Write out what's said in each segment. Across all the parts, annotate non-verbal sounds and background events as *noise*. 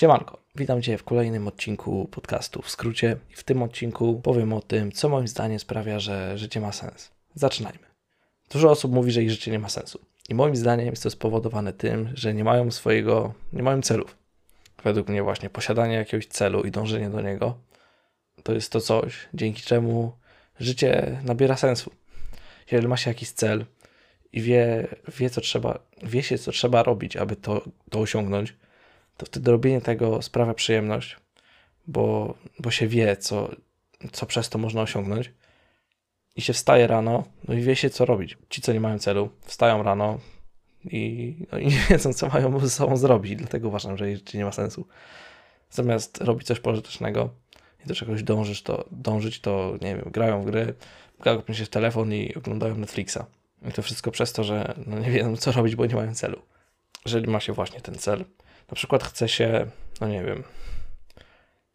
Siemanko, witam Cię w kolejnym odcinku podcastu w skrócie. W tym odcinku powiem o tym, co moim zdaniem sprawia, że życie ma sens. Zaczynajmy. Dużo osób mówi, że ich życie nie ma sensu. I moim zdaniem jest to spowodowane tym, że nie mają swojego, nie mają celów. Według mnie właśnie posiadanie jakiegoś celu i dążenie do niego to jest to coś, dzięki czemu życie nabiera sensu. Jeżeli ma się jakiś cel i wie, wie co trzeba, wie się co trzeba robić, aby to, to osiągnąć, to wtedy robienie tego sprawia przyjemność, bo, bo się wie, co, co przez to można osiągnąć. I się wstaje rano, no i wie się, co robić. Ci, co nie mają celu, wstają rano i, no i *laughs* nie wiedzą, co mają ze sobą zrobić. Dlatego uważam, że życie nie ma sensu. Zamiast robić coś pożytecznego i do czegoś dążysz, to, dążyć, to nie wiem, grają w gry, gapią się w telefon i oglądają Netflixa. I to wszystko przez to, że no nie wiedzą, co robić, bo nie mają celu. Jeżeli ma się właśnie ten cel, na przykład chce się, no nie wiem,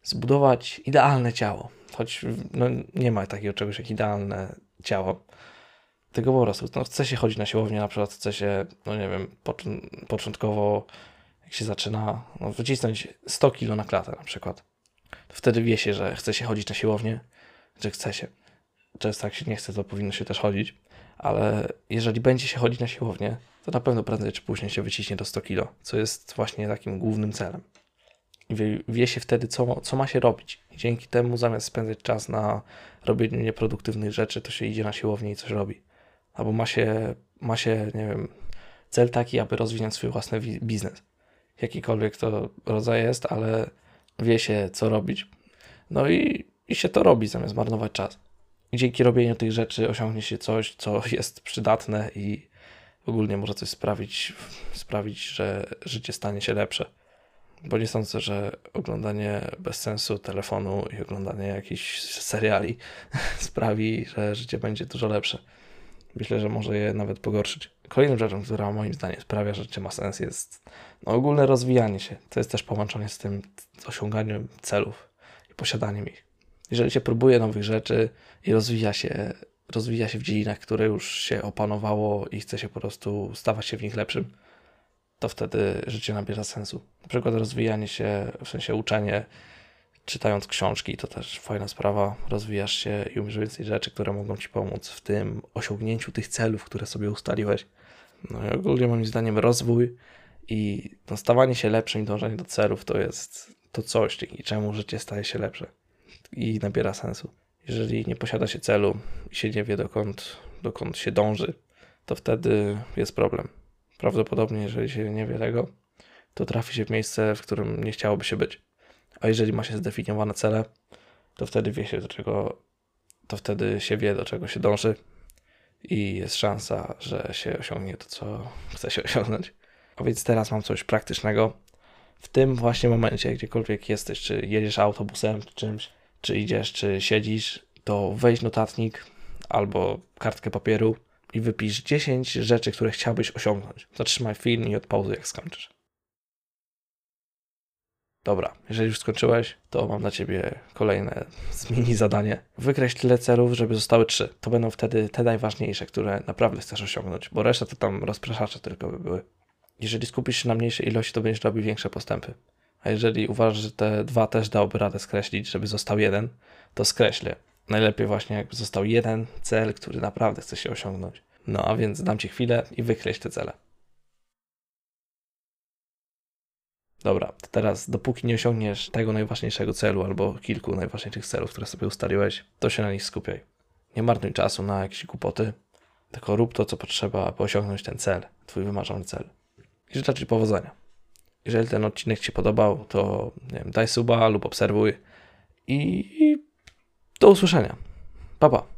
zbudować idealne ciało, choć no, nie ma takiego czegoś jak idealne ciało, tylko po prostu no, chce się chodzić na siłownię, na przykład chce się, no nie wiem, początkowo jak się zaczyna, no, wycisnąć 100 kg na klatę na przykład, to wtedy wie się, że chce się chodzić na siłownię, że chce się. Często jak się nie chce, to powinno się też chodzić, ale jeżeli będzie się chodzić na siłownię, to na pewno prędzej czy później się wyciśnie do 100 kg, co jest właśnie takim głównym celem. Wie, wie się wtedy, co, co ma się robić. I dzięki temu, zamiast spędzać czas na robieniu nieproduktywnych rzeczy, to się idzie na siłownię i coś robi. Albo ma się, ma się nie wiem, cel taki, aby rozwinąć swój własny biznes. Jakikolwiek to rodzaj jest, ale wie się, co robić. No i, i się to robi, zamiast marnować czas. I dzięki robieniu tych rzeczy osiągnie się coś, co jest przydatne i ogólnie może coś sprawić, sprawić, że życie stanie się lepsze. Bo nie sądzę, że oglądanie bez sensu telefonu i oglądanie jakichś seriali *laughs* sprawi, że życie będzie dużo lepsze. Myślę, że może je nawet pogorszyć. Kolejną rzeczą, która moim zdaniem sprawia, że życie ma sens, jest no, ogólne rozwijanie się. To jest też połączone z tym osiąganiem celów i posiadaniem ich. Jeżeli się próbuje nowych rzeczy i rozwija się rozwija się w dziedzinach, które już się opanowało i chce się po prostu stawać się w nich lepszym, to wtedy życie nabiera sensu. Na przykład rozwijanie się, w sensie uczenie, czytając książki, to też fajna sprawa. Rozwijasz się i umiesz więcej rzeczy, które mogą ci pomóc w tym osiągnięciu tych celów, które sobie ustaliłeś. No i ogólnie moim zdaniem rozwój i no, stawanie się lepszym i dążenie do celów to jest to coś, dzięki czemu życie staje się lepsze i nabiera sensu. Jeżeli nie posiada się celu i się nie wie dokąd, dokąd się dąży, to wtedy jest problem. Prawdopodobnie, jeżeli się nie wie tego, to trafi się w miejsce, w którym nie chciałoby się być. A jeżeli ma się zdefiniowane cele, to wtedy wie się do czego, to wtedy się wie do czego się dąży i jest szansa, że się osiągnie to, co chce się osiągnąć. A więc teraz mam coś praktycznego. W tym właśnie momencie, gdziekolwiek jesteś, czy jedziesz autobusem, czy czymś, czy idziesz, czy siedzisz, to weź notatnik albo kartkę papieru i wypisz 10 rzeczy, które chciałbyś osiągnąć. Zatrzymaj film i odpauzuj, jak skończysz. Dobra, jeżeli już skończyłeś, to mam dla Ciebie kolejne mini zadanie. Wykreśl tyle celów, żeby zostały trzy. To będą wtedy te najważniejsze, które naprawdę chcesz osiągnąć, bo reszta to tam rozpraszacze tylko by były. Jeżeli skupisz się na mniejszej ilości, to będziesz robił większe postępy. A jeżeli uważasz, że te dwa też dałoby radę skreślić, żeby został jeden, to skreślę. Najlepiej właśnie jakby został jeden cel, który naprawdę chce się osiągnąć. No a więc dam Ci chwilę i wykreśl te cele. Dobra, to teraz dopóki nie osiągniesz tego najważniejszego celu albo kilku najważniejszych celów, które sobie ustaliłeś, to się na nich skupiaj. Nie marnuj czasu na jakieś głupoty, tylko rób to, co potrzeba, aby osiągnąć ten cel, Twój wymarzony cel. I życzę Ci powodzenia. Jeżeli ten odcinek Ci podobał, to wiem, daj suba lub obserwuj i do usłyszenia. Pa, pa.